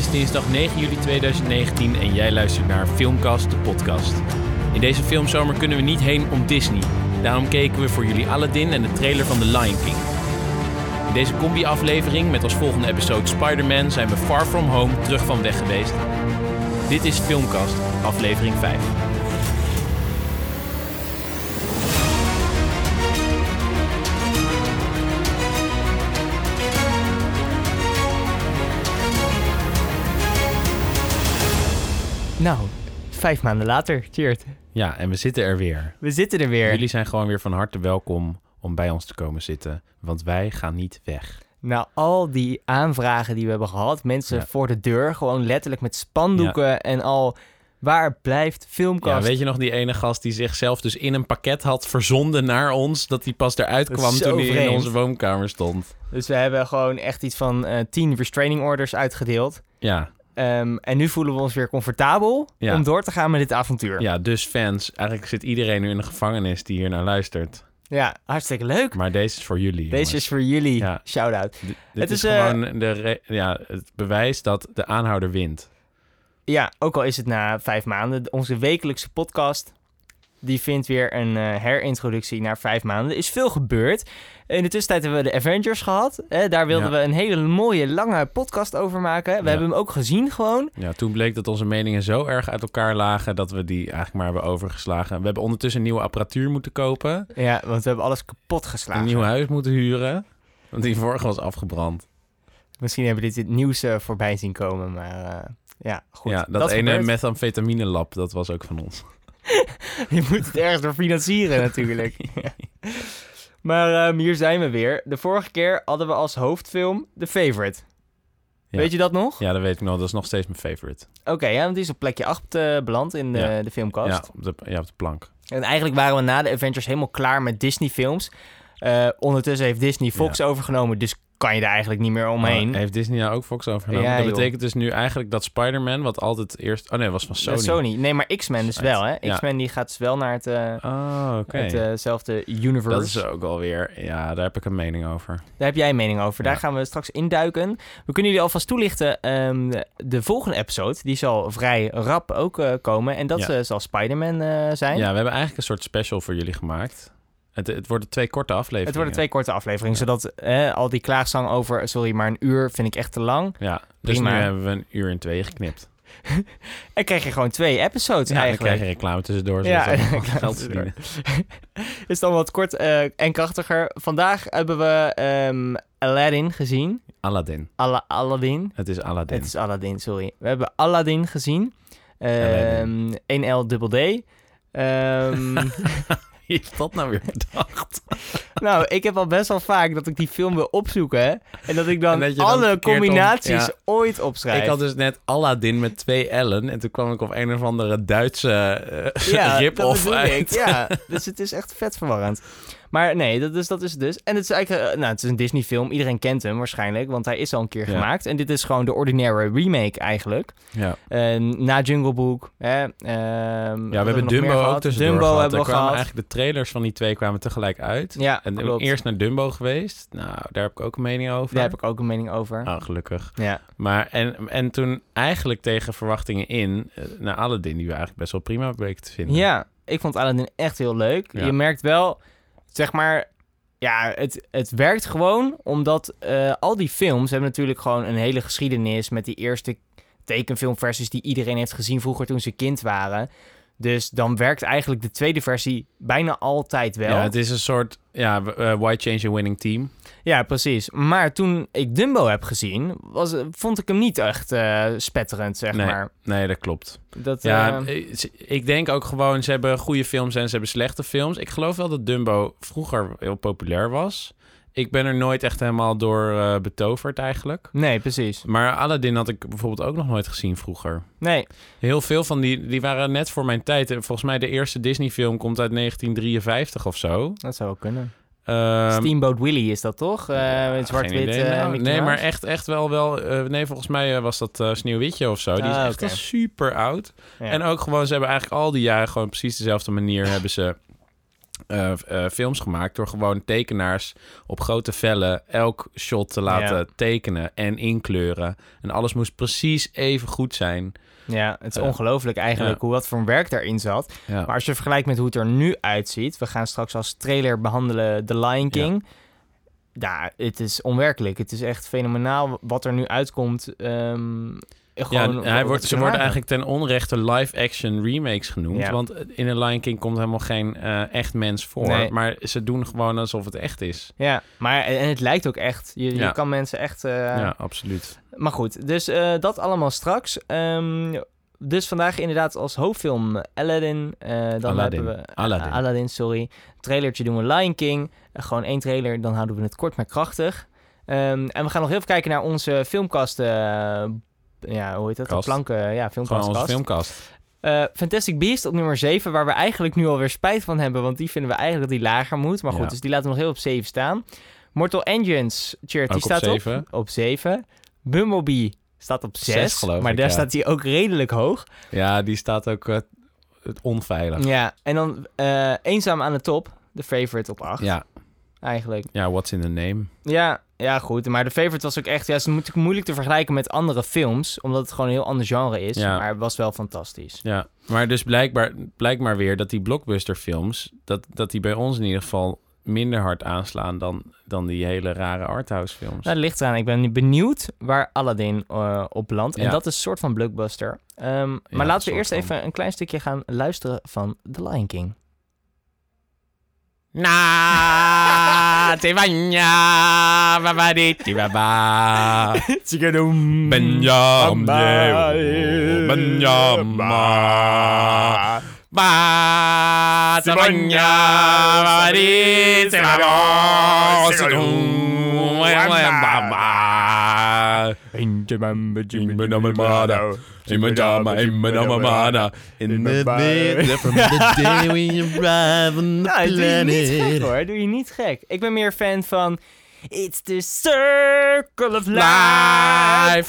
is dinsdag 9 juli 2019 en jij luistert naar Filmcast, de podcast. In deze filmzomer kunnen we niet heen om Disney. Daarom keken we voor jullie Aladdin en de trailer van The Lion King. In deze combi-aflevering met als volgende episode Spider-Man zijn we far from home terug van weg geweest. Dit is Filmcast, aflevering 5. Nou, vijf maanden later, Tjeerd. Ja, en we zitten er weer. We zitten er weer. Jullie zijn gewoon weer van harte welkom om bij ons te komen zitten, want wij gaan niet weg. Nou, al die aanvragen die we hebben gehad, mensen Ja. voor de deur, gewoon letterlijk met spandoeken en al. Waar blijft Ja, filmkast? weet je nog die ene gast die zichzelf dus in een pakket had verzonden naar ons, dat hij pas eruit kwam toen hij in onze woonkamer stond? Dus we hebben gewoon echt iets van eh, tien restraining orders uitgedeeld. Ja, Ehm, en nu voelen we ons weer comfortabel Ja. om door te gaan met dit avontuur. ja, dus fans, eigenlijk zit iedereen nu in de gevangenis die hier naar luistert. Ja, hartstikke leuk. Maar deze is voor jullie. Deze is voor jullie. Ja. Shout-out. Dit, dit Het is, is, eh, gewoon de ja, het bewijs dat de aanhouder wint. Ja, ook al is het na vijf maanden. Onze wekelijkse podcast, die vindt weer een eh, herintroductie na vijf maanden. Er is veel gebeurd. In de tussentijd hebben we de Avengers gehad. Hè, daar wilden Ja. we een hele mooie, lange podcast over maken. We Ja. hebben hem ook gezien gewoon. Ja, toen bleek dat onze meningen zo erg uit elkaar lagen dat we die eigenlijk maar hebben overgeslagen. We hebben ondertussen nieuwe apparatuur moeten kopen, Ja, want we hebben alles kapot geslagen. een nieuw huis moeten huren, want die vorige was afgebrand. Misschien hebben we dit, dit nieuws eh, voorbij zien komen, maar eh, ja, goed. ja, dat, ene gebeurt. methamfetamine lab, dat was ook van ons. Je moet het ergens door financieren natuurlijk. maar ehm, hier zijn we weer. De vorige keer hadden we als hoofdfilm The Favorite. Ja. Weet je dat nog? Ja, dat weet ik nog. Dat is nog steeds mijn favorite. Oké, ja, want die is op plekje 8 eh, beland in de, Ja. de filmcast. Ja op, de, ja, op de plank. En eigenlijk waren we na de Avengers helemaal klaar met Disney-films. Eh, ondertussen heeft Disney Fox overgenomen, dus kan je er eigenlijk niet meer omheen. Oh, heeft Disney nou ook Fox overgenomen? Ja, dat joh. betekent dus nu eigenlijk dat Spider-Man, wat altijd eerst... Oh nee, was van Sony. Eh, Sony. Nee, maar X-Men dus wel, hè? X-Men die gaat dus wel naar het, eh, Oh, hetzelfde universe. Dat is ook alweer... Ja, daar heb ik een mening over. Daar heb jij een mening over. Daar gaan we straks induiken. We kunnen jullie alvast toelichten. ehm, de, de volgende episode, die zal vrij rap ook eh, komen. En dat eh, zal Spider-Man eh, zijn. Ja, we hebben eigenlijk een soort special voor jullie gemaakt. Het, het worden twee korte afleveringen. Het worden twee korte afleveringen, Ja. zodat eh, al die klaagzang over, sorry, maar een uur vind ik echt te lang. Ja, dus Prima. nu hebben we een uur in tweeën geknipt. En krijg je gewoon twee episodes Ja, dan eigenlijk. krijg je reclame tussendoor. Ja, geld tussendoor. is dan wat kort eh, en krachtiger. Vandaag hebben we ehm, Aladdin gezien. Aladdin. Alla Aladdin. Het is Aladdin. Het is Aladdin, sorry. We hebben Aladdin gezien. Aladdin. Ehm 1L dubbel D. Ehm, heeft dat nou weer bedacht? nou, ik heb al best wel vaak dat ik die film wil opzoeken. En dat ik dan, dat alle om- combinaties ja. ooit opschrijf. Ik had dus net Aladdin met twee L'en. En toen kwam ik op een of andere Duitse eh ja, rip-off uit. ik. Ja, dus het is echt vet verwarrend. Maar nee, dat is, dat is het dus. En het is eigenlijk, eh, nou, het is een Disney film. Iedereen kent hem waarschijnlijk, want hij is al een keer Ja. gemaakt. En dit is gewoon de ordinaire remake eigenlijk. Ja. Na Jungle Book. Hè, ehm, Ja, we hebben Dumbo ook tussendoor Dumbo gehad. hebben we kwamen gehad. eigenlijk de trailers van die twee kwamen tegelijk uit. Ja, En klopt. eerst naar Dumbo geweest. Nou, daar heb ik ook een mening over. Daar heb ik ook een mening over. Oh, gelukkig. Ja. Maar en, en toen eigenlijk tegen verwachtingen in eh, naar Aladdin, die we eigenlijk best wel prima bleken te vinden. ja, ik vond Aladdin echt heel leuk. Ja. Je merkt wel, zeg maar... Ja, het, het werkt gewoon omdat eh, al die films hebben natuurlijk gewoon een hele geschiedenis met die eerste tekenfilmversies die iedereen heeft gezien vroeger toen ze kind waren. Dus dan werkt eigenlijk de tweede versie bijna altijd wel. Ja, het is een soort ja, eh, why change a winning team. Ja, precies. Maar toen ik Dumbo heb gezien, was, vond ik hem niet echt eh, spetterend, zeg Nee. maar. Nee, dat klopt. Dat, Ja, eh, ik denk ook gewoon, ze hebben goede films en ze hebben slechte films. Ik geloof wel dat Dumbo vroeger heel populair was. Ik ben er nooit echt helemaal door eh, betoverd eigenlijk. nee, precies. Maar Aladdin had ik bijvoorbeeld ook nog nooit gezien vroeger. Nee, Heel veel van die, die waren net voor mijn tijd. Volgens mij de eerste Disney-film komt uit 1953 of zo. dat zou wel kunnen. Ehm, Steamboat Willie is dat toch? Eh met zwart-wit. eh, Nou, nee, maar echt, echt wel wel. eh, nee, volgens mij eh, was dat eh, Sneeuwwitje of zo. Die is Ah, echt super oud. Ja. En ook gewoon, ze hebben eigenlijk al die jaren gewoon precies dezelfde manier hebben ze eh, eh, films gemaakt door gewoon tekenaars op grote vellen elk shot te laten Ja. tekenen en inkleuren. En alles moest precies even goed zijn. Ja, het is Ja. ongelooflijk eigenlijk Ja. hoe wat voor een werk daarin zat. Ja. Maar als je vergelijkt met hoe het er nu uitziet... We gaan straks als trailer behandelen The Lion King. Ja, het is onwerkelijk. Het is echt fenomenaal wat er nu uitkomt. Ja, hij wordt, ze worden eigenlijk ten onrechte live-action remakes genoemd. Ja. Want in een Lion King komt helemaal geen eh, echt mens voor. Nee. Maar ze doen gewoon alsof het echt is. Ja, maar en het lijkt ook echt. Je, Ja. je kan mensen echt... eh, ja, absoluut. Maar goed, dus eh, dat allemaal straks. Ehm, dus vandaag inderdaad als hoofdfilm Aladdin. Dan Aladdin. hebben we Aladdin. Aladdin, sorry. Trailertje doen we Lion King. Gewoon één trailer, dan houden we het kort maar krachtig. Ehm, en we gaan nog even kijken naar onze filmkast. Ja, hoe heet dat? De Kast. planken, ja, Gewoon filmkast. onze kast. filmkast. Eh, Fantastic Beast op nummer 7, waar we eigenlijk nu alweer spijt van hebben, want die vinden we eigenlijk dat die lager moet. Maar goed, Ja. dus die laten we nog heel op 7 staan. Mortal Engines, Chert, die Ook op staat zeven. op, op 7. Bumblebee staat op 6, Zes, geloof maar ik, daar ja. staat hij ook redelijk hoog. Ja, die staat ook eh, het onveilig. Ja, en dan eh, Eenzaam aan de top, de favorite op 8 Ja, eigenlijk. ja, what's in the name? Ja, ja, goed. Maar de favorite was ook echt... Ja, het is natuurlijk moeilijk te vergelijken met andere films. Omdat het gewoon een heel ander genre is. Ja. Maar het was wel fantastisch. Ja, maar dus blijkbaar, blijkt maar weer dat die blockbusterfilms... Dat, dat die bij ons in ieder geval minder hard aanslaan... dan, dan die hele rare arthouse films. Nou, dat ligt eraan. Ik ben benieuwd waar Aladdin eh, op landt. En Ja. dat is een soort van blockbuster. Ehm, maar laten we eerst van. even een klein stukje gaan luisteren van The Lion King. Na, Pennsylvania, Babariki Baba. Chigadum. Benyam, Benyam. babadi, Babariki Baba. Chigadum. Baba. In the bed from the day we arrive on the Nou, doe je niet gek hoor. Doe je niet gek. Ik ben meer fan van... It's the circle of life. Life.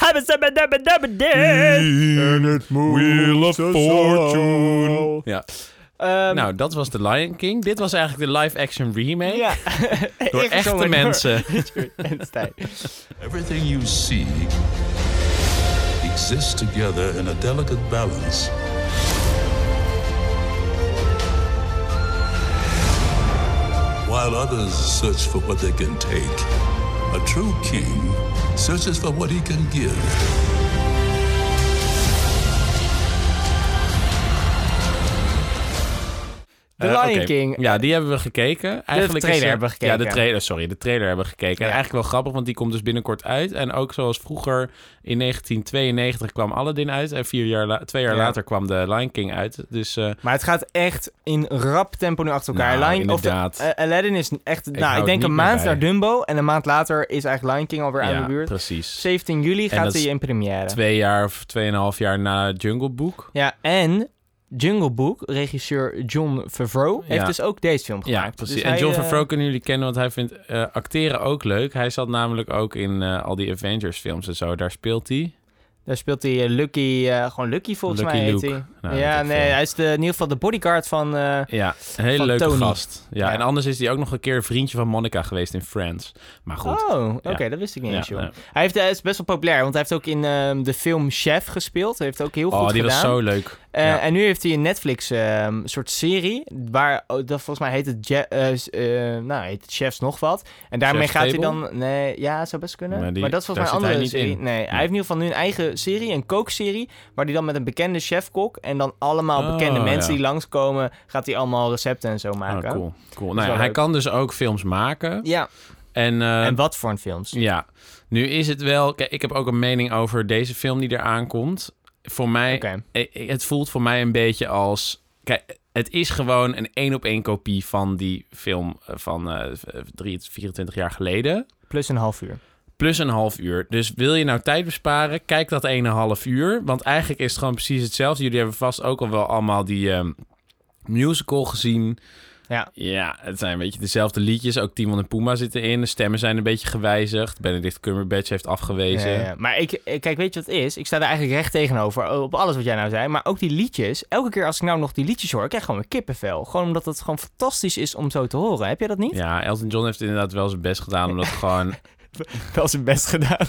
And it Wheel of Fortune. Ja, Ehm, nou, dat was The Lion King. Dit was eigenlijk de live-action remake. ja. Door echte mensen. Everything you see exists together in a delicate balance. While others search for what they can take, a true king searches for what he can give. The Eh, Lion. King. Ja, die hebben we gekeken. Eigenlijk is trailer er- hebben we gekeken. Ja, de trailer, sorry. De trailer hebben we gekeken. En eigenlijk wel grappig, want die komt dus binnenkort uit. En ook zoals vroeger in 1992 kwam Aladdin uit. En vier jaar twee jaar Ja. later kwam de Lion King uit. Dus eh, Maar het gaat echt in rap tempo nu achter elkaar. Nou, Lion, of de- inderdaad. eh, Aladdin is echt... hou nou, ik denk een maand bij. naar Dumbo. En een maand later is eigenlijk Lion King alweer aan de buurt. precies. 17 juli gaat hij in première. Twee jaar of tweeënhalf jaar na Jungle Book. Ja, en Jungle Book, regisseur John Favreau, heeft Ja. dus ook deze film gemaakt. Ja, precies. Dus en hij, John eh, Favreau kunnen jullie kennen, want hij vindt eh, acteren ook leuk. Hij zat namelijk ook in eh, al die Avengers films en zo. Daar speelt hij. Daar speelt hij Lucky, gewoon Lucky volgens Lucky mij heet hij. Nou, ja, nee, hij is de, in ieder geval de bodyguard van... eh, Ja, een hele leuke Tony. gast. Ja, Ja. en anders is hij ook nog een keer vriendje van Monica geweest in Friends. Maar goed. Oh, oké, dat wist ik niet Ja, eens, joh. Hij, heeft, hij is best wel populair, want hij heeft ook in ehm, de film Chef gespeeld. Hij heeft ook heel oh, goed die gedaan. was zo leuk. Eh, ja. En nu heeft hij een Netflix ehm, soort serie, waar, oh, dat volgens mij heet het, Je- eh, eh, nou, heet het Chefs nog wat. En daarmee gaat hij dan, nee, ja, zou best kunnen. Maar dat is volgens mij een andere serie. Nee, hij heeft in ieder geval nu een eigen serie, een kookserie, waar hij dan met een bekende chefkok en dan allemaal Oh, bekende mensen ja. die langskomen, gaat hij allemaal recepten en zo maken. Oh, cool. cool. Nou, ja, hij leuk. kan dus ook films maken. Ja, En, en wat voor een films? ja, nu is het wel... Kijk, ik heb ook een mening over deze film die eraan komt. Voor mij... Oké. eh, Het voelt voor mij een beetje als... Kijk, het is gewoon een één op één kopie van die film eh, van eh 3, 24 jaar geleden. Plus een half uur. Plus een half uur. Dus wil je nou tijd besparen, kijk dat 1,5 uur. Want eigenlijk is het gewoon precies hetzelfde. Jullie hebben vast ook al wel allemaal die ehm, musical gezien. Ja. Ja, het zijn een beetje dezelfde liedjes. Ook Timon en Pumba zitten in. De stemmen zijn een beetje gewijzigd. Benedict Cumberbatch heeft afgewezen. Ja, ja. Maar ik, ik- kijk, weet je wat het is? Ik sta er eigenlijk recht tegenover op alles wat jij nou zei. Maar ook die liedjes. Elke keer als ik nou nog die liedjes hoor, ik krijg gewoon weer kippenvel. Gewoon omdat het gewoon fantastisch is om zo te horen. Heb jij dat niet? Ja, Elton John heeft inderdaad wel zijn best gedaan. Omdat gewoon... Wel zijn best gedaan.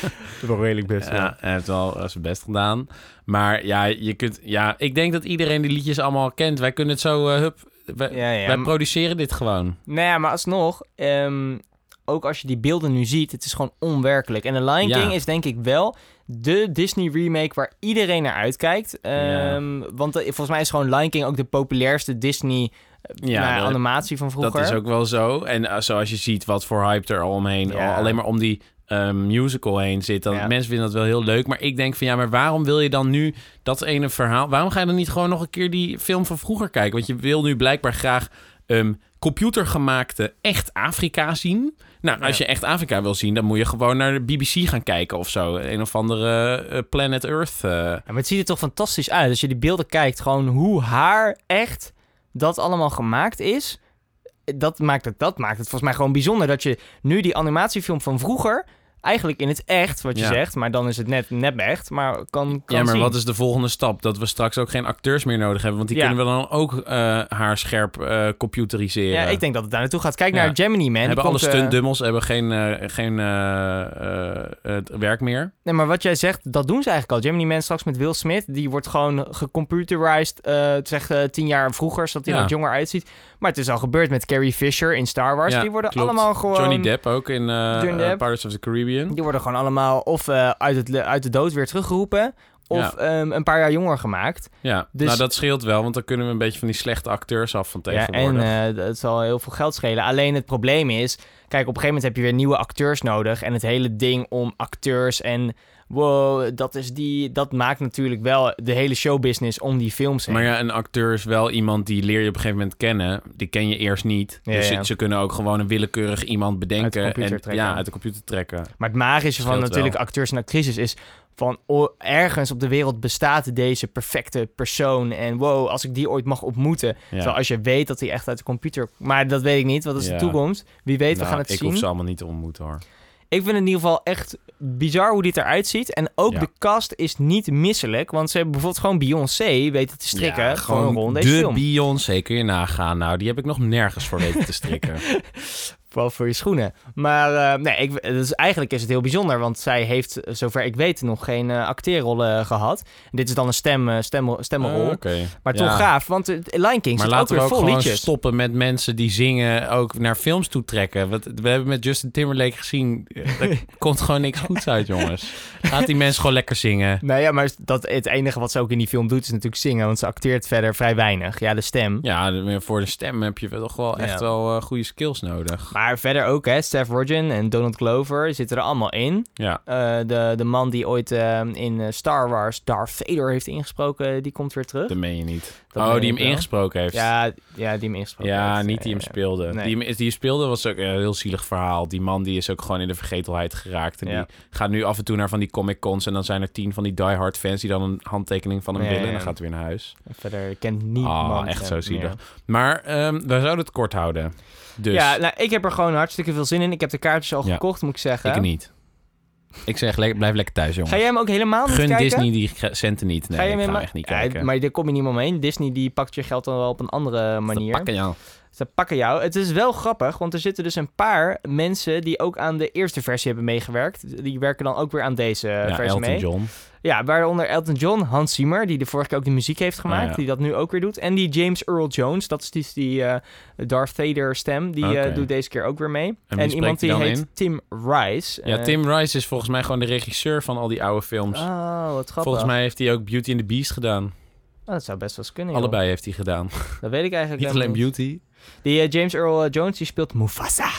wel redelijk best. ja, hij heeft wel eh, zijn best gedaan. Maar ja, je kunt... Ja, ik denk dat iedereen die liedjes allemaal kent. Wij kunnen het zo... eh, hup, wij, Ja, ja. wij produceren dit gewoon. Nou ja, maar alsnog, ehm, ook als je die beelden nu ziet, het is gewoon onwerkelijk. En The Lion. King is denk ik wel de Disney remake waar iedereen naar uitkijkt. Ehm, Want eh, volgens mij is gewoon Lion King ook de populairste Disney eh, Ja, dat- animatie van vroeger. Dat is ook wel zo. En eh, zoals je ziet wat voor hype er al omheen... Al- alleen maar om die eh, musical heen zit. Dan, Ja. Mensen vinden dat wel heel leuk. Maar ik denk van ja, maar waarom wil je dan nu dat ene verhaal... Waarom ga je dan niet gewoon nog een keer die film van vroeger kijken? Want je wil nu blijkbaar graag ehm, computergemaakte echt Afrika zien. Nou, als Ja. je echt Afrika wil zien... dan moet je gewoon naar de BBC gaan kijken of zo. Een of andere eh, Planet Earth... eh. Ja, maar het ziet er toch fantastisch uit. Als je die beelden kijkt, gewoon hoe haar echt dat allemaal gemaakt is. Dat maakt het, dat maakt het volgens mij gewoon bijzonder. Dat je nu die animatiefilm van vroeger, eigenlijk in het echt, wat je Ja. zegt, maar dan is het net nep echt, maar kan, kan Ja, maar zien. wat is de volgende stap? Dat we straks ook geen acteurs meer nodig hebben. Want die Ja. kunnen we dan ook eh haar scherp eh, computeriseren. Ja, ik denk dat het daar naartoe gaat. Kijk Ja. naar Gemini Man. hebben alle eh, stuntdummels hebben geen, eh, geen werk meer. Nee, maar wat jij zegt, dat doen ze eigenlijk al. Gemini Man straks met Will Smith, die wordt gewoon gecomputerized, zeg tien jaar vroeger, zodat hij er jonger uitziet. Maar het is al gebeurd met Carrie Fisher in Star Wars. Die worden klopt. allemaal gewoon... Johnny Depp ook in. Pirates of the Caribbean. Die worden gewoon allemaal of eh, uit, het, uit de dood weer teruggeroepen, of Ja. ehm, een paar jaar jonger gemaakt. Ja, Dus- nou dat scheelt wel, want dan kunnen we een beetje van die slechte acteurs af van Ja, tegenwoordig. en eh, het zal heel veel geld schelen. Alleen het probleem is, kijk, op een gegeven moment heb je weer nieuwe acteurs nodig. En het hele ding om acteurs en wow, dat is die, dat maakt natuurlijk wel de hele showbusiness om die films heen. Maar ja, een acteur is wel iemand die leer je op een gegeven moment kennen. Die ken je eerst niet. Ja, dus ja. Ze, ze kunnen ook gewoon een willekeurig iemand bedenken. computer en, trekken. Ja, uit de computer trekken. Maar het magische van natuurlijk wel. acteurs en actrices is van oh, ergens op de wereld bestaat deze perfecte persoon. En wow, als ik die ooit mag ontmoeten. Ja. Terwijl als je weet dat hij echt uit de computer... Maar dat weet ik niet, wat is Ja. de toekomst? Wie weet, we Nou, gaan het ik zien. hoef ze allemaal niet te ontmoeten hoor. Ik vind het in ieder geval echt bizar hoe dit eruit ziet. En ook Ja. de cast is niet misselijk. Want ze hebben bijvoorbeeld gewoon Beyoncé weten te strikken. Ja, een rol in de deze film. Beyoncé kun je nagaan. Nou, die heb ik nog nergens voor weten te strikken. Vooral voor je schoenen. Maar eh, nee, ik, dus eigenlijk is het heel bijzonder. Want zij heeft, eh, zover ik weet, nog geen eh acteerrollen gehad. Dit is dan een stem, stem, stemmenrol. Ah, Oké. Maar Ja. toch gaaf, want uh, Lion King Maar zit ook laten we weer ook vol gewoon liedjes. stoppen met mensen die zingen ook naar films toe trekken. Want we hebben met Justin Timberlake gezien, er komt gewoon niks goeds uit, jongens. Laat die mensen gewoon lekker zingen. Nou ja, maar dat, het enige wat ze ook in die film doet is natuurlijk zingen. Want ze acteert verder vrij weinig. Ja, de stem. Ja, voor de stem heb je wel toch wel echt Ja. wel goede skills nodig. Maar verder ook, hè. Seth Rogen en Donald Glover zitten er allemaal in. Ja, Eh, de, de man die ooit eh, in eh, Star Wars Darth Vader heeft ingesproken, die komt weer terug. dat meen je niet. Dat oh, die hem wel. ingesproken heeft. Ja, ja, die hem ingesproken Ja, heeft. niet die hem speelde. Nee. Die, hem, die speelde was ook een heel zielig verhaal. Die man die is ook gewoon in de vergetelheid geraakt. En Ja. die gaat nu af en toe naar van die Comic Cons. En dan zijn er tien van die diehard fans die dan een handtekening van hem willen. En dan gaat hij weer naar huis. Verder kent niemand Ah, echt zo zielig. meer. Maar ehm we zouden het kort houden. Dus Ja, nou, ik heb er gewoon hartstikke veel zin in. Ik heb de kaartjes al Ja. gekocht, moet ik zeggen. ik niet. Ik zeg, le- blijf lekker thuis, jongens. Ga jij hem ook helemaal niet Gun kijken? Disney die centen niet. Nee, Ga je ik hem helemaal- echt niet Ja, kijken. maar daar kom je niet meer omheen. Disney die pakt je geld dan wel op een andere manier. Te pakken, ja. Ze pakken jou. Het is wel grappig, want er zitten dus een paar mensen die ook aan de eerste versie hebben meegewerkt. Die werken dan ook weer aan deze Ja, versie Elton mee. John. Ja, waaronder Elton John, Hans Zimmer, die de vorige keer ook de muziek heeft gemaakt, Oh, ja. die dat nu ook weer doet. En die James Earl Jones, dat is die, die eh, Darth Vader stem, die eh, doet deze keer ook weer mee. En, iemand die heet in? Tim Rice. Ja, Eh, Tim Rice is volgens mij gewoon de regisseur van al die oude films. Oh, wat grappig. volgens mij heeft hij ook Beauty and the Beast gedaan. Oh, dat zou best wel eens kunnen, joh. Allebei heeft hij gedaan. Dat weet ik eigenlijk Niet alleen Beauty. Die eh, James Earl eh, Jones, die speelt Mufasa.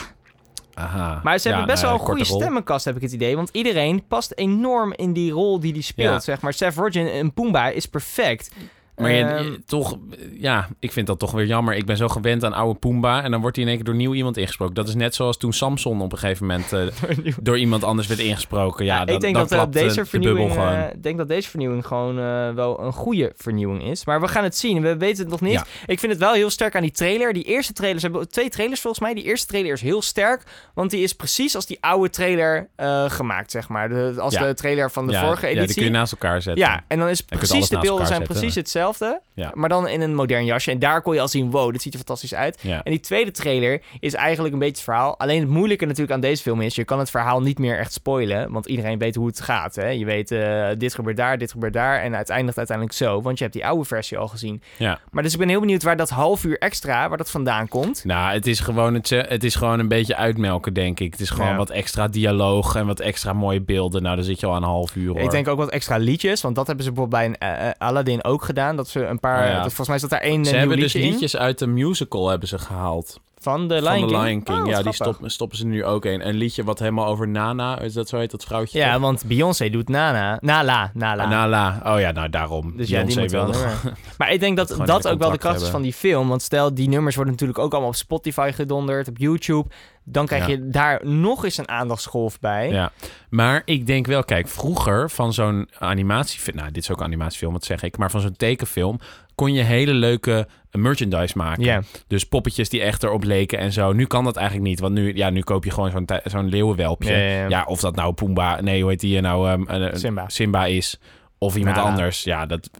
Aha. Maar ze Ja, hebben best nou wel een goede stemmenkast, heb ik het idee. Want iedereen past enorm in die rol die die speelt, Ja. zeg maar. Seth Rogen en Pumbaa is perfect. Maar je, Ehm, je- toch, ja, ik vind dat toch weer jammer. Ik ben zo gewend aan oude Pumba en dan wordt hij in één keer door nieuw iemand ingesproken. Dat is net zoals toen Samson op een gegeven moment eh, door iemand anders werd ingesproken. Ja, Ja, dan, ik denk dat, eh, eh, deze de vernieuwing, eh, denk dat deze vernieuwing gewoon eh, wel een goede vernieuwing is. Maar we gaan het zien. We weten het nog niet. Ja. Ik vind het wel heel sterk aan die trailer. Die eerste trailer, ze hebben twee trailers volgens mij. Die eerste trailer is heel sterk, want die is precies als die oude trailer eh, gemaakt, zeg maar. De, als Ja. de trailer van de vorige ja, die editie. kun je naast elkaar zetten. Ja, en dan is precies de beelden zijn zetten. precies hetzelfde, Ja. maar dan in een modern jasje. En daar kon je al zien, wow, dit ziet er fantastisch uit. Ja. En die tweede trailer is eigenlijk een beetje het verhaal. Alleen het moeilijke natuurlijk aan deze film is, je kan het verhaal niet meer echt spoilen, want iedereen weet hoe het gaat. Hè? Je weet, eh, dit gebeurt daar, dit gebeurt daar en het eindigt uiteindelijk zo, want je hebt die oude versie al gezien. Ja. Maar dus ik ben heel benieuwd waar dat half uur extra, waar dat vandaan komt. Nou, het is, gewoon het, het is gewoon een beetje uitmelken, denk ik. Het is gewoon Ja. wat extra dialoog en wat extra mooie beelden. Nou, dan zit je al aan een half uur, hoor. Ik denk ook wat extra liedjes, want dat hebben ze bijvoorbeeld bij een, eh, eh, Aladdin ook gedaan. Dat ze een paar, Oh ja. dat, volgens mij zat daar één Ze hebben dus in liedjes uit de musical hebben ze gehaald. Van de Lion van King. de Lion King. Oh, ja, die grappig. stop, stoppen ze nu ook in. Een liedje wat helemaal over Nana, is dat zo heet dat vrouwtje? Ja, toch? want Beyoncé doet Nana. Nala, Nala. Nala. Oh ja, nou daarom. Dus ja, die Beyoncé wel. Maar ik denk dat dat ook wel de kracht is van die film. Want stel, die nummers worden natuurlijk ook allemaal op Spotify gedonderd, op YouTube. Dan krijg Ja. je daar nog eens een aandachtsgolf bij. Ja, maar ik denk wel, kijk, vroeger van zo'n animatiefilm, nou, dit is ook een animatiefilm, wat zeg ik, maar van zo'n tekenfilm kon je hele leuke merchandise maken. Dus poppetjes die echt erop leken en zo. Nu kan dat eigenlijk niet, want nu, ja, nu koop je gewoon zo'n zo'n leeuwenwelpje. Ja, of dat nou Pumba, nee, hoe heet die nou? ehm, eh, Simba. Simba is, of iemand Nala. anders. Ja, dat,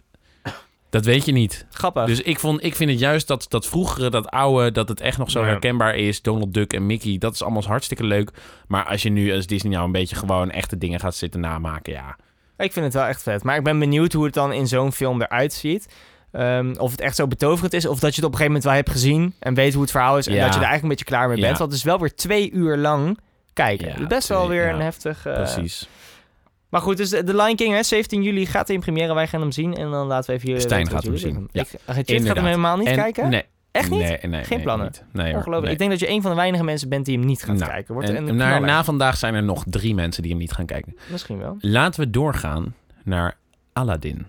dat weet je niet. Grappig. Dus ik, vond, ik vind het juist dat, dat vroegere, dat oude, dat het echt nog zo Ja. herkenbaar is. Donald Duck en Mickey, dat is allemaal hartstikke leuk. Maar als je nu als Disney nou een beetje gewoon echte dingen gaat zitten namaken, ja. Ik vind het wel echt vet. Maar ik ben benieuwd hoe het dan in zo'n film eruit ziet. Ehm, of het echt zo betoverend is. Of dat je het op een gegeven moment wel hebt gezien. En weet hoe het verhaal is. En Ja. dat je er eigenlijk een beetje klaar mee bent. Want het is wel weer twee uur lang kijken. Ja, best wel weer een heftig... eh, Precies. Maar goed, dus de The Lion King, hè, 17 juli gaat hij in première. Wij gaan hem zien. En dan laten we even jullie Stijn gaat hem zien. Ik, Chit gaat inderdaad. hem helemaal niet En- kijken? Nee. Echt niet? Nee, nee, Geen nee, plannen? niet. Nee. Ongelooflijk. Ik denk dat je een van de weinige mensen bent die hem niet gaat Nou, kijken. Wordt en na, na vandaag zijn er nog drie mensen die hem niet gaan kijken. Misschien wel. Laten we doorgaan naar Aladdin.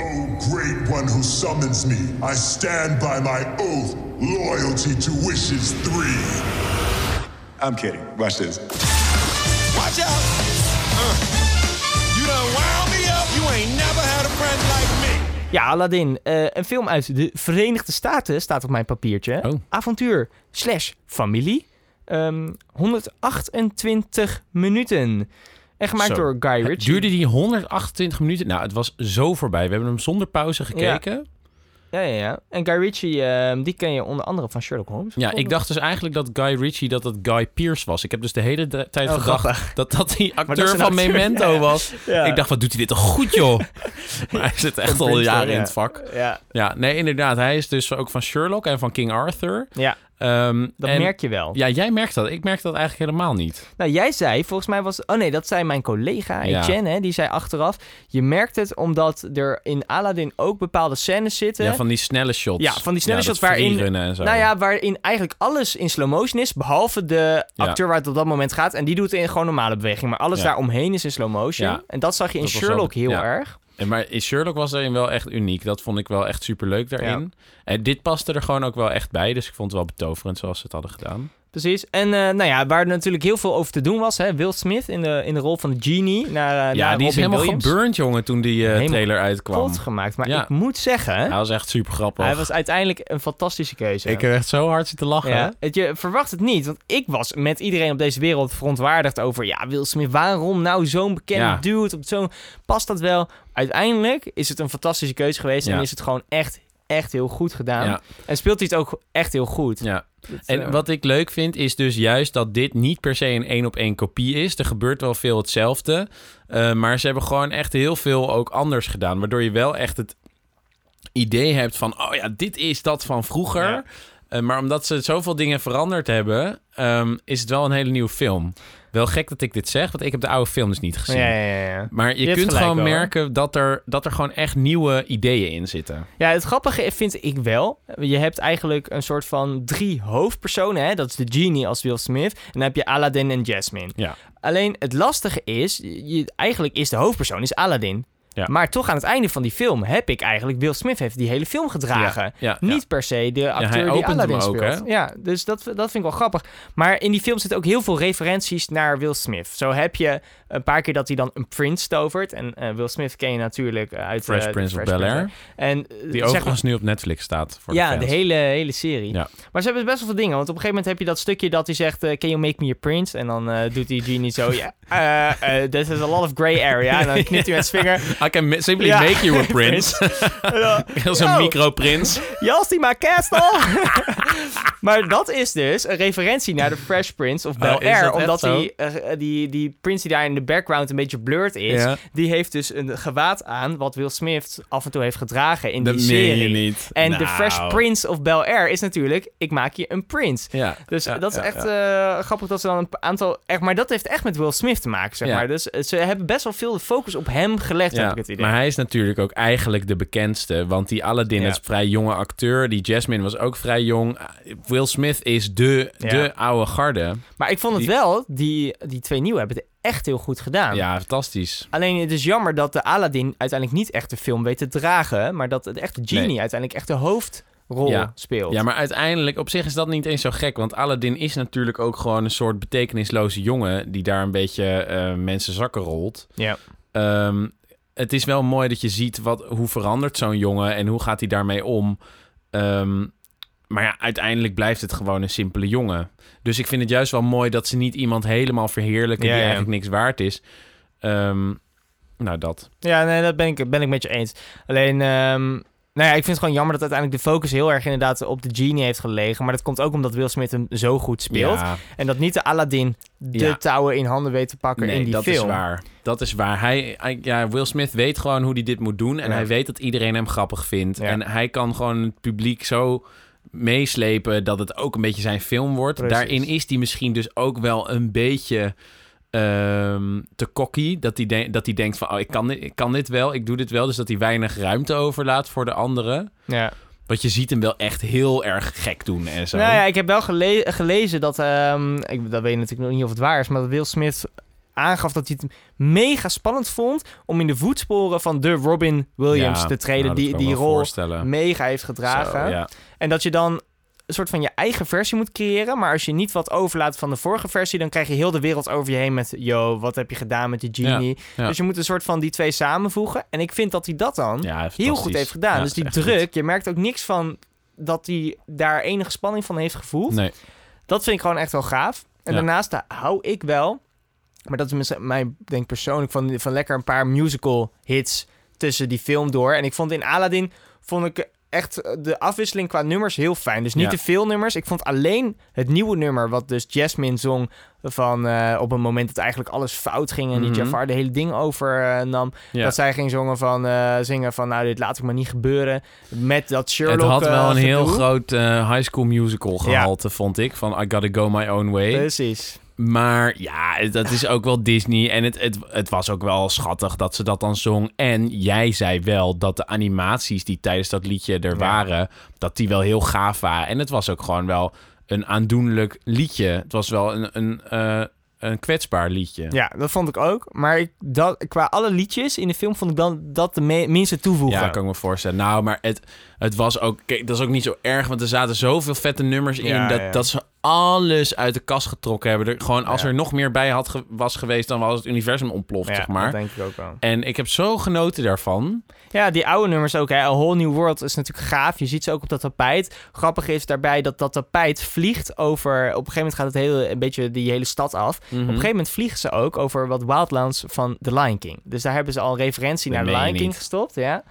O great one who summons me, I stand by my oath, loyalty to wishes three. I'm kidding. Watch this. Watch out! Uh, you done wound me up. You ain't never had a friend like me. Ja, Aladdin. eh, een film uit de Verenigde Staten staat op mijn papiertje. Oh. Avontuur slash familie. Ehm, 128 minuten. En gemaakt Zo. door Guy Het Ritchie. Duurde die 128 minuten? Nou, het was zo voorbij. We hebben hem zonder pauze gekeken. Ja, ja, ja. En Guy Ritchie, ehm, die ken je onder andere van Sherlock Holmes. Ja, ik dacht dus eigenlijk dat Guy Ritchie dat het Guy Pearce was. Ik heb dus de hele de- tijd Oh, gedacht grappig. dat dat die dat acteur van acteur, Memento ja, was. Ja. Ik dacht, wat doet hij dit toch goed, joh? maar hij zit echt al jaren ja. in het vak. Ja, Ja, nee, inderdaad. Hij is dus ook van Sherlock en van King Arthur. ja Ehm, dat en- merk je wel. Ja, jij merkt dat. Ik merk dat eigenlijk helemaal niet. Nou, jij zei, volgens mij was... Oh nee, dat zei mijn collega Ja. Etienne, hè, die zei achteraf... Je merkt het omdat er in Aladdin ook bepaalde scènes zitten... Ja, van die snelle shots. Ja, van die snelle Ja, shots waarin-. Nou ja, waarin eigenlijk alles in slow motion is, behalve de acteur waar het op dat moment gaat. En die doet het in gewoon normale beweging. Maar alles Ja. daaromheen is in slow motion. En dat zag je in Dat Sherlock heel ja. erg. Maar in Sherlock was daarin wel echt uniek. Dat vond ik wel echt superleuk daarin. En dit paste er gewoon ook wel echt bij. Dus ik vond het wel betoverend zoals ze het hadden gedaan. Precies. En eh, nou ja, waar er natuurlijk heel veel over te doen was. Hè, Will Smith in de, in de rol van de genie. Naar, eh, ja, naar die is helemaal Williams. geburnt, jongen, toen die eh, trailer uitkwam. Kapot gemaakt. Maar Ja. ik moet zeggen, Hij was echt super grappig. hij was uiteindelijk een fantastische keuze. Ik heb echt zo hard zitten lachen. Ja, het, je verwacht het niet, want ik was met iedereen op deze wereld verontwaardigd over... ja, Will Smith, waarom nou zo'n bekende Ja. dude? Op zo'n past dat wel? Uiteindelijk is het een fantastische keuze geweest... En is het gewoon echt, echt heel goed gedaan. Ja. En speelt hij het ook echt heel goed. Ja. Dat, En eh, wat ik leuk vind, is dus juist dat dit niet per se een één op één kopie is. Er gebeurt wel veel hetzelfde. eh, maar ze hebben gewoon echt heel veel ook anders gedaan. Waardoor je wel echt het idee hebt van... oh ja, dit is dat van vroeger. Ja. Eh, maar omdat ze zoveel dingen veranderd hebben... ehm, is het wel een hele nieuwe film. Wel gek dat ik dit zeg, want ik heb de oude film dus niet gezien. Ja, ja, ja. Maar je, kunt gewoon wel, merken dat er, dat er gewoon echt nieuwe ideeën in zitten. Ja, het grappige vind ik wel. Je hebt eigenlijk een soort van drie hoofdpersonen. Hè? Dat is de genie als Will Smith. En dan heb je Aladdin en Jasmine. Ja. Alleen het lastige is, je, eigenlijk is de hoofdpersoon is Aladdin. Ja. Maar toch aan het einde van die film heb ik eigenlijk... Will Smith heeft die hele film gedragen. Ja, ja, Niet per se de acteur hij die Aladdin ook, speelt. hè? Ja, dus dat, dat vind ik wel grappig. Maar in die film zitten ook heel veel referenties naar Will Smith. Zo heb je een paar keer dat hij dan een prince tovert. En eh, Will Smith ken je natuurlijk eh, uit... Fresh eh, Prince of Bel-Air. En Die overigens nu op Netflix staat. Voor ja, de, hele, hele serie. Ja. Maar ze hebben best wel veel dingen. Want op een gegeven moment heb je dat stukje dat hij zegt... Can you make me a prince? En dan doet die genie zo... Eh, this is a lot of gray area. En dan knipt hij met zijn vinger. I can simply Ja. make you a prince. Heel zo'n micro-prins. Yasty my castle! maar dat is dus een referentie naar de Fresh Prince of Bel-Air. dat echt omdat die, eh, die, die prince die daar in de background een beetje blurred is... Ja. die heeft dus een gewaad aan... wat Will Smith af en toe heeft gedragen in Dat die meen je serie. niet. En de Nou. Fresh Prince of Bel-Air is natuurlijk... ik maak je een prince. Ja. Dus ja, dat is echt eh, grappig dat ze dan een aantal... Echt, maar dat heeft echt met Will Smith te maken, zeg maar. Dus eh, ze hebben best wel veel de focus op hem gelegd, Ja, ik het idee. maar hij is natuurlijk ook eigenlijk de bekendste. Want die Aladdin Ja. is vrij jonge acteur. Die Jasmine was ook vrij jong. Will Smith is de, Ja. de oude garde. Maar ik vond het Die- wel, die, die twee nieuwe hebben het echt heel goed gedaan. Ja, fantastisch. Alleen het is jammer dat de Aladdin uiteindelijk niet echt de film weet te dragen. Maar dat de echte genie Nee. uiteindelijk echt de hoofdrol Ja. speelt. Ja, maar uiteindelijk, op zich is dat niet eens zo gek. Want Aladdin is natuurlijk ook gewoon een soort betekenisloze jongen... die daar een beetje eh, mensen zakken rolt. Ja. Ehm, het is wel mooi dat je ziet wat, hoe verandert zo'n jongen... en hoe gaat hij daarmee om. Ehm, maar ja, uiteindelijk blijft het gewoon een simpele jongen. Dus ik vind het juist wel mooi dat ze niet iemand helemaal verheerlijken... Ja, die ja. eigenlijk niks waard is. Ehm, nou, dat. Ja, nee, dat ben ik, ben ik met je eens. Alleen, ehm, nou ja, ik vind het gewoon jammer dat uiteindelijk de focus heel erg inderdaad op de genie heeft gelegen. Maar dat komt ook omdat Will Smith hem zo goed speelt. Ja, En dat niet de Aladdin de Ja. touwen in handen weet te pakken nee, in die dat film. is waar. Dat is waar. Hij, hij- ja, Will Smith weet gewoon hoe hij dit moet doen. En Ja. hij weet dat iedereen hem grappig vindt. En hij kan gewoon het publiek zo meeslepen dat het ook een beetje zijn film wordt. Precies. Daarin is hij misschien dus ook wel een beetje ehm, te cocky. Dat hij, de- dat hij denkt van, oh, ik kan, dit, ik kan dit wel, ik doe dit wel. Dus dat hij weinig ruimte overlaat voor de anderen. Ja. Want je ziet hem wel echt heel erg gek doen en zo. Nou ja, ik heb wel gele- gelezen dat, ehm, ik, dat weet natuurlijk nog niet of het waar is, maar dat Will Smith aangaf dat hij het mega spannend vond om in de voetsporen van de Robin Williams Ja, te treden, nou, die die rol mega heeft gedragen. Zo, ja. En dat je dan een soort van je eigen versie moet creëren, maar als je niet wat overlaat van de vorige versie, dan krijg je heel de wereld over je heen met, yo, wat heb je gedaan met die genie? ja. Dus je moet een soort van die twee samenvoegen. En ik vind dat hij dat dan Ja, heel goed heeft gedaan. Dus die druk, goed. je merkt ook niks van dat hij daar enige spanning van heeft gevoeld. Nee. Dat vind ik gewoon echt wel gaaf. En daarnaast hou ik wel, maar dat is mis- mij denk persoonlijk, van, van lekker een paar musical hits tussen die film door. En ik vond in Aladdin, vond ik echt de afwisseling qua nummers heel fijn. Dus niet Ja. te veel nummers. Ik vond alleen het nieuwe nummer, wat dus Jasmine zong van eh, op een moment dat eigenlijk alles fout ging en die Mhm. Jafar de hele ding overnam. Ja. Dat zij ging zongen van, eh, zingen van, nou dit laat ik maar niet gebeuren. Met dat Sherlock Het had wel eh, een heel groot eh, high school musical gehalte, vond ik. Van I gotta go my own way. Precies. Maar ja, dat is ook wel Disney. En het, het, het was ook wel schattig dat ze dat dan zong. En jij zei wel dat de animaties die tijdens dat liedje er waren... dat die wel heel gaaf waren. En het was ook gewoon wel een aandoenlijk liedje. Het was wel een, een, eh, een kwetsbaar liedje. Ja, dat vond ik ook. Maar ik, dat, qua alle liedjes in de film vond ik dan dat de me- minste toevoegen. Ja, kan ik me voorstellen. Nou, maar het, het was ook... Kijk, dat is ook niet zo erg, want er zaten zoveel vette nummers in... Ja, dat, ja. dat ze alles uit de kast getrokken hebben. Er, gewoon als Ja. er nog meer bij had ge- was geweest... dan was het universum ontploft, Ja, zeg maar. dat denk ik ook wel. En ik heb zo genoten daarvan. Ja, die oude nummers ook. Hè. A Whole New World is natuurlijk gaaf. Je ziet ze ook op dat tapijt. Grappig is daarbij dat dat tapijt vliegt over... Op een gegeven moment gaat het hele, een beetje die hele stad af. Mhm. Op een gegeven moment vliegen ze ook over wat wildlands van The Lion King. Dus daar hebben ze al referentie Dat naar The Lion King niet. gestopt. Ja.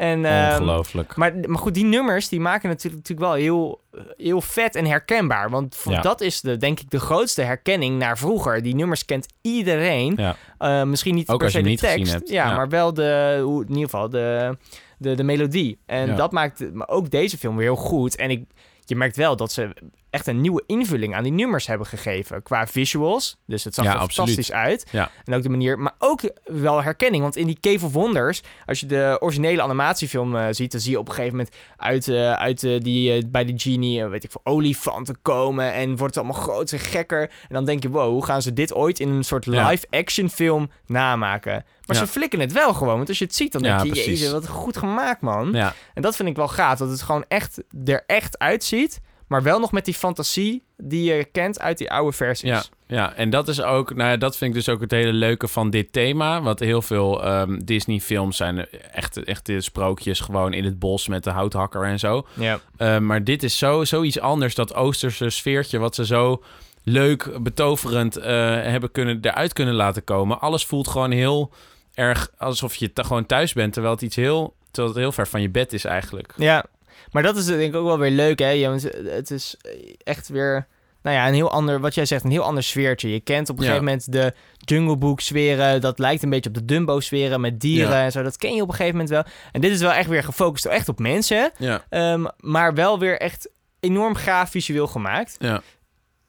En, ehm, Ongelooflijk. Maar, maar goed, die nummers die maken natuurlijk, natuurlijk wel heel, heel vet en herkenbaar. Want voor- Ja. dat is de, denk ik de grootste herkenning naar vroeger. Die nummers kent iedereen. Ja. Eh, misschien niet Ook per se de tekst. Ja, Ja. maar wel de, hoe, in ieder geval de, de, de melodie. En dat maakt maar ook deze film weer heel goed. En ik, je merkt wel dat ze echt een nieuwe invulling aan die nummers hebben gegeven. Qua visuals. Dus het zag Ja, er absoluut. fantastisch uit. Ja. En ook de manier, maar ook wel herkenning. Want in die Cave of Wonders, als je de originele animatiefilm eh, ziet, dan zie je op een gegeven moment uit, eh, uit eh, die, bij de genie, weet ik veel, olifanten komen. En wordt het allemaal groter en gekker. En dan denk je, wow, hoe gaan ze dit ooit in een soort live-action film namaken? Maar Ja. ze flikken het wel gewoon. Want als je het ziet, dan denk je, precies. jezus, wat goed gemaakt, man. Ja, En dat vind ik wel gaaf, dat het gewoon echt er echt uitziet. Maar wel nog met die fantasie die je kent uit die oude versies. ja, ja, en dat is ook, nou ja, dat vind ik dus ook het hele leuke van dit thema. Want heel veel ehm, Disney-films zijn echt, echt sprookjes gewoon in het bos met de houthakker en zo. ja. Uh, maar dit is zo, zoiets anders, dat Oosterse sfeertje, wat ze zo leuk, betoverend eh, hebben kunnen, eruit kunnen laten komen. Alles voelt gewoon heel erg alsof je gewoon thuis bent, terwijl het iets heel, terwijl het heel ver van je bed is eigenlijk. Ja, maar dat is denk ik ook wel weer leuk, hè? Ja, want het is echt weer, nou ja, een heel ander, wat jij zegt, een heel ander sfeertje. Je kent op een Ja. gegeven moment de Jungle Book sferen, dat lijkt een beetje op de Dumbo sferen met dieren Ja. en zo. Dat ken je op een gegeven moment wel. En dit is wel echt weer gefocust echt op mensen, Ja, ehm, maar wel weer echt enorm gaaf visueel gemaakt. ja.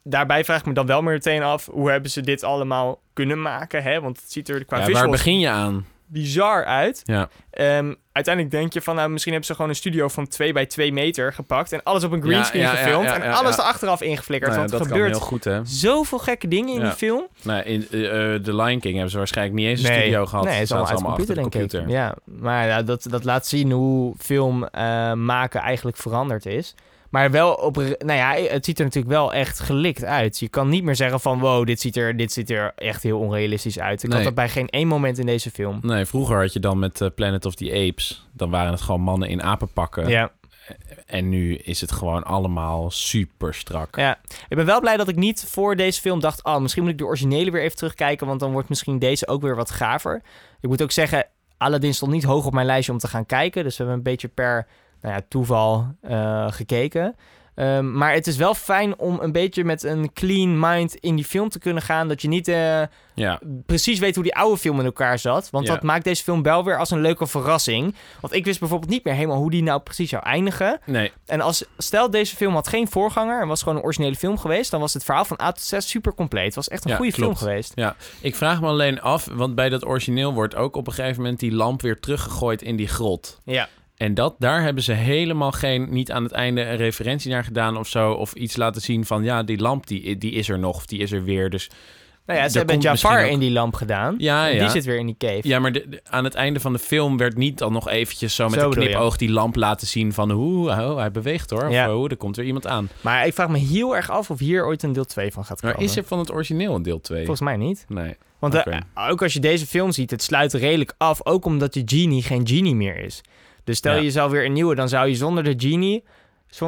Daarbij vraag ik me dan wel meteen af, hoe hebben ze dit allemaal kunnen maken, hè? Want het ziet er qua ja waar begin je aan? Bizar uit. Ja, Ehm, uiteindelijk denk je van, nou, misschien hebben ze gewoon een studio van 2 bij 2 meter gepakt en alles op een greenscreen ja, ja, gefilmd ja, en alles ja. er achteraf ingeflikkerd. Nou want dat er gebeurt heel goed, hè? zoveel gekke dingen in die film. Nou, in eh, eh, The Lion King hebben ze waarschijnlijk niet eens een studio gehad. Nee, het is allemaal uit de computer, achter. Ja, maar ja, dat, dat laat zien hoe film eh, maken eigenlijk veranderd is. Maar wel op, nou ja, het ziet er natuurlijk wel echt gelikt uit. Je kan niet meer zeggen van, wow, dit ziet er, dit ziet er echt heel onrealistisch uit. Ik Nee. had dat bij geen één moment in deze film. Nee, vroeger had je dan met eh, Planet of the Apes. Dan waren het gewoon mannen in apenpakken. Ja. En nu is het gewoon allemaal super strak. Ja, ik ben wel blij dat ik niet voor deze film dacht... oh, misschien moet ik de originele weer even terugkijken... want dan wordt misschien deze ook weer wat gaver. Ik moet ook zeggen, Aladdin stond niet hoog op mijn lijstje om te gaan kijken... dus we hebben een beetje per nou ja, toeval eh, gekeken... Ehm, maar het is wel fijn om een beetje met een clean mind in die film te kunnen gaan. Dat je niet eh, Ja, precies weet hoe die oude film in elkaar zat. Want Ja. dat maakt deze film wel weer als een leuke verrassing. Want ik wist bijvoorbeeld niet meer helemaal hoe die nou precies zou eindigen. nee. En als, stel deze film had geen voorganger en was gewoon een originele film geweest, dan was het verhaal van A tot Z super compleet. Het was echt een Ja, goede klopt. film geweest. Ja, ik vraag me alleen af, want bij dat origineel wordt ook op een gegeven moment die lamp weer teruggegooid in die grot. Ja. En dat, daar hebben ze helemaal geen, niet aan het einde een referentie naar gedaan of zo. Of iets laten zien van, ja, die lamp die, die is er nog, of die is er weer. Dus Nou ja, ze hebben Jafar ook- in die lamp gedaan. Ja, En ja. Die zit weer in die cave. Ja, maar de- de- aan het einde van de film werd niet dan nog eventjes zo met Zo een knipoog die lamp laten zien van hoe oh, hij beweegt hoor. Of Ja. oh, er komt weer iemand aan. Maar ik vraag me heel erg af of hier ooit een deel 2 van gaat komen. Maar is er van het origineel een deel 2? Volgens mij niet. Nee. Want eh, ook als je deze film ziet, het sluit redelijk af. Ook omdat de genie geen genie meer is. Dus stel Ja. je zou weer een nieuwe, dan zou je zonder de genie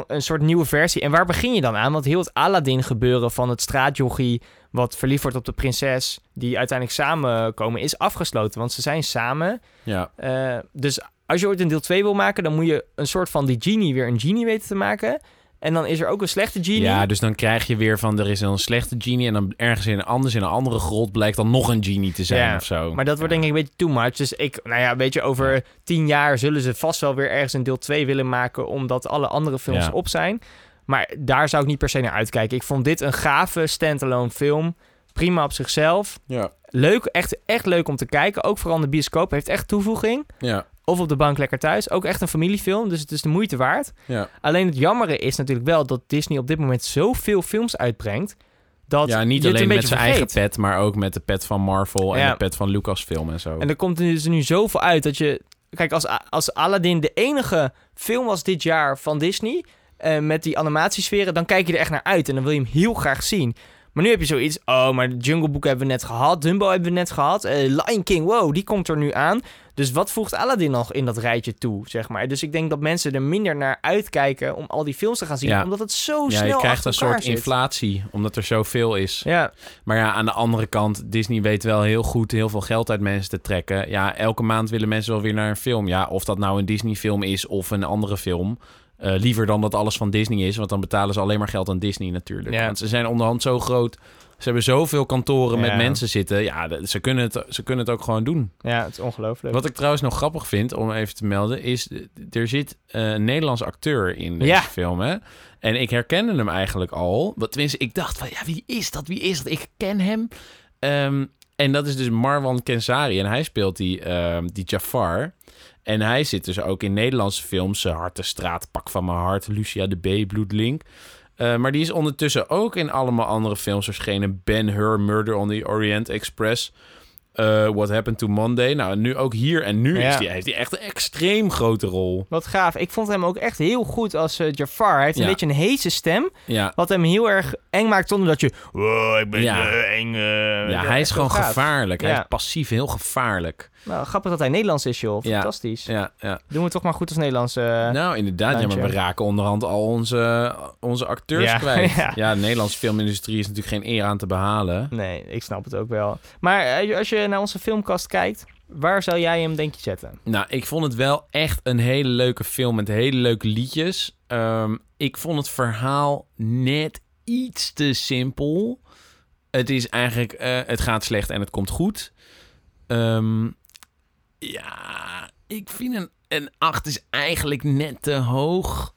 een soort nieuwe versie. En waar begin je dan aan? Want heel het Aladdin gebeuren van het straatjochie... wat verliefd wordt op de prinses... die uiteindelijk samenkomen, is afgesloten. Want ze zijn samen. Ja. Eh, dus als je ooit een deel 2 wil maken... dan moet je een soort van die genie weer een genie weten te maken. En dan is er ook een slechte genie. ja, dus dan krijg je weer van er is een slechte genie en dan ergens in anders in een andere grot blijkt dan nog een genie te zijn Ja, of zo. Maar dat wordt denk ik een beetje too much. Dus ik, nou ja, weet je, over tien jaar zullen ze vast wel weer ergens een deel 2 willen maken, omdat alle andere films Ja. op zijn. Maar daar zou ik niet per se naar uitkijken. Ik vond dit een gave standalone film. Prima op zichzelf. Ja. Leuk, echt, echt leuk om te kijken. Ook vooral in de bioscoop. Heeft echt toevoeging. Ja. Of op de bank lekker thuis. Ook echt een familiefilm. Dus het is de moeite waard. Ja. Alleen het jammere is natuurlijk wel dat Disney op dit moment zoveel films uitbrengt. Dat ja, niet alleen een met zijn eigen pet, maar ook met de pet van Marvel en Ja. de pet van Lucasfilm en zo. En er komt er dus nu zoveel uit dat je... Kijk, als, als Aladdin de enige film was dit jaar van Disney... eh, met die animatiesferen, dan kijk je er echt naar uit. En dan wil je hem heel graag zien. Maar nu heb je zoiets... Oh, maar Jungle Book hebben we net gehad. Dumbo hebben we net gehad. eh, Lion King, wow, die komt er nu aan. Dus wat voegt Aladdin nog in dat rijtje toe, zeg maar? Dus ik denk dat mensen er minder naar uitkijken... om al die films te gaan zien. Ja. Omdat het zo ja, snel je krijgt een soort zit. inflatie, omdat er zoveel is. Ja, Maar ja, aan de andere kant, Disney weet wel heel goed heel veel geld uit mensen te trekken. Ja, elke maand willen mensen wel weer naar een film. Ja, of dat nou een Disney-film is of een andere film. Eh, liever dan dat alles van Disney is, want dan betalen ze alleen maar geld aan Disney natuurlijk. Ja. Want ze zijn onderhand zo groot. Ze hebben zoveel kantoren met mensen zitten. Ja, ze kunnen, het, ze kunnen het ook gewoon doen. Ja, het is ongelooflijk. Wat ik trouwens nog grappig vind, om even te melden, is... er zit eh, een Nederlands acteur in deze Ja. film, hè? En ik herkende hem eigenlijk al. Tenminste, ik dacht van, ja, wie is dat? Wie is dat? Ik ken hem. Ehm, en dat is dus Marwan Kensari. En hij speelt die, ehm, die Jafar. En hij zit dus ook in Nederlandse films. eh, Hartenstraat, Pak van mijn hart, Lucia de B, Bloedlink. Eh, maar die is ondertussen ook in allemaal andere films verschenen. Ben Hur, Murder on the Orient Express. Eh, What Happened to Monday. Nou, nu ook hier. En nu Ja. is die, heeft hij echt een extreem grote rol. Wat gaaf. Ik vond hem ook echt heel goed als eh, Jafar. Hij heeft een beetje een heese stem. Ja, Wat hem heel erg eng maakt zonder dat je... Wow, ik ben Ja. eh, eng. eh." ja hij is gewoon gaaf. gevaarlijk. Hij is passief heel gevaarlijk. Nou, grappig dat hij Nederlands is, joh. Fantastisch. Ja, ja. Doen we toch maar goed als Nederlands. eh, Nou, inderdaad. Ja, maar we raken onderhand al onze, onze acteurs kwijt. ja. De Nederlandse filmindustrie is natuurlijk geen eer aan te behalen. Nee, ik snap het ook wel. Maar als je naar onze filmkast kijkt, waar zou jij hem denk je zetten? Nou, ik vond het wel echt een hele leuke film met hele leuke liedjes. Ehm, ik vond het verhaal net iets te simpel. Het is eigenlijk, eh, het gaat slecht en het komt goed. Ehm, ja, ik vind een, een 8 is eigenlijk net te hoog.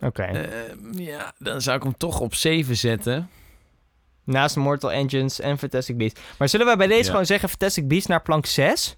Oké. Ehm, ja, dan zou ik hem toch op 7 zetten. Naast Mortal Engines en Fantastic Beasts. Maar zullen wij bij deze Ja. gewoon zeggen Fantastic Beasts naar plank 6?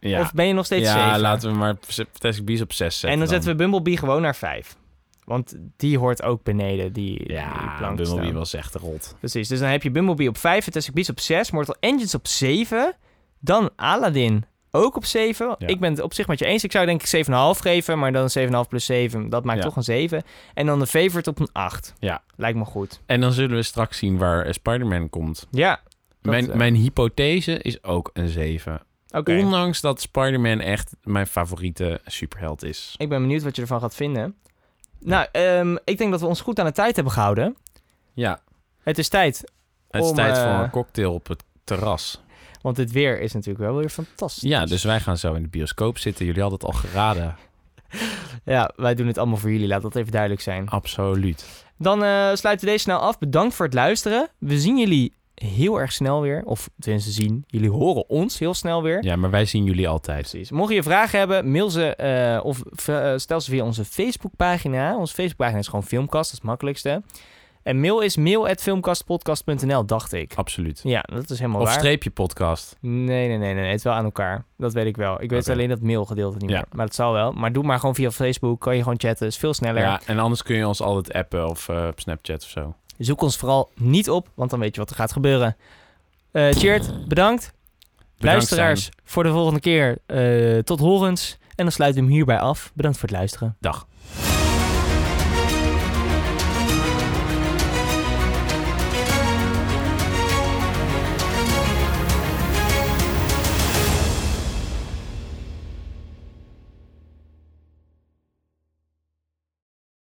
Ja, Of ben je nog steeds ja 7? laten we maar Fantastic Beasts op 6 zetten. en dan zetten we Bumblebee gewoon naar 5. Want die hoort ook beneden, die, die Ja, plank te Bumblebee staan. was echt rot. Precies, dus dan heb je Bumblebee op 5, Fantastic Beasts op 6, Mortal Engines op 7. Dan Aladdin ook op 7. Ja. Ik ben het op zich met je eens. Ik zou denk ik 7,5 geven, maar dan 7,5 plus 7, dat maakt Ja. toch een 7. En dan de favorite op een 8. Ja. Lijkt me goed. En dan zullen we straks zien waar eh, Spider-Man komt. Ja. dat, mijn, eh, mijn hypothese is ook een 7. Oké. Ondanks dat Spider-Man echt mijn favoriete superheld is. Ik ben benieuwd wat je ervan gaat vinden. Nou, ehm, ik denk dat we ons goed aan de tijd hebben gehouden. Ja, Het is tijd, het is Om, tijd eh, voor een cocktail op het terras. Want dit weer is natuurlijk wel weer fantastisch. Ja, dus wij gaan zo in de bioscoop zitten. Jullie hadden het al geraden. Ja, wij doen het allemaal voor jullie, laat dat even duidelijk zijn. Absoluut. Dan eh, sluiten we deze snel af. Bedankt voor het luisteren. We zien jullie heel erg snel weer. Of tenminste zien, jullie horen ons heel snel weer. Ja, maar wij zien jullie altijd. Precies. Mocht je vragen hebben, mail ze eh, of eh, stel ze via onze Facebookpagina. Onze Facebookpagina is gewoon Filmkast, dat is het makkelijkste. En mail is mail@filmkastpodcast.nl, dacht ik. Absoluut. Ja, dat is helemaal Of waar. streepje podcast. Nee, nee, nee, nee, het is wel aan elkaar. Dat weet ik wel. Ik weet alleen dat mailgedeelte niet Ja. meer. Maar dat zal wel. Maar doe maar gewoon via Facebook. Kan je gewoon chatten. is veel sneller. Ja, en anders kun je ons altijd appen of eh, op Snapchat of zo. Zoek ons vooral niet op, want dan weet je wat er gaat gebeuren. Cheert, bedankt. Luisteraars, voor de volgende keer. eh, tot horens. En dan sluiten we hem hierbij af. Bedankt voor het luisteren. Dag.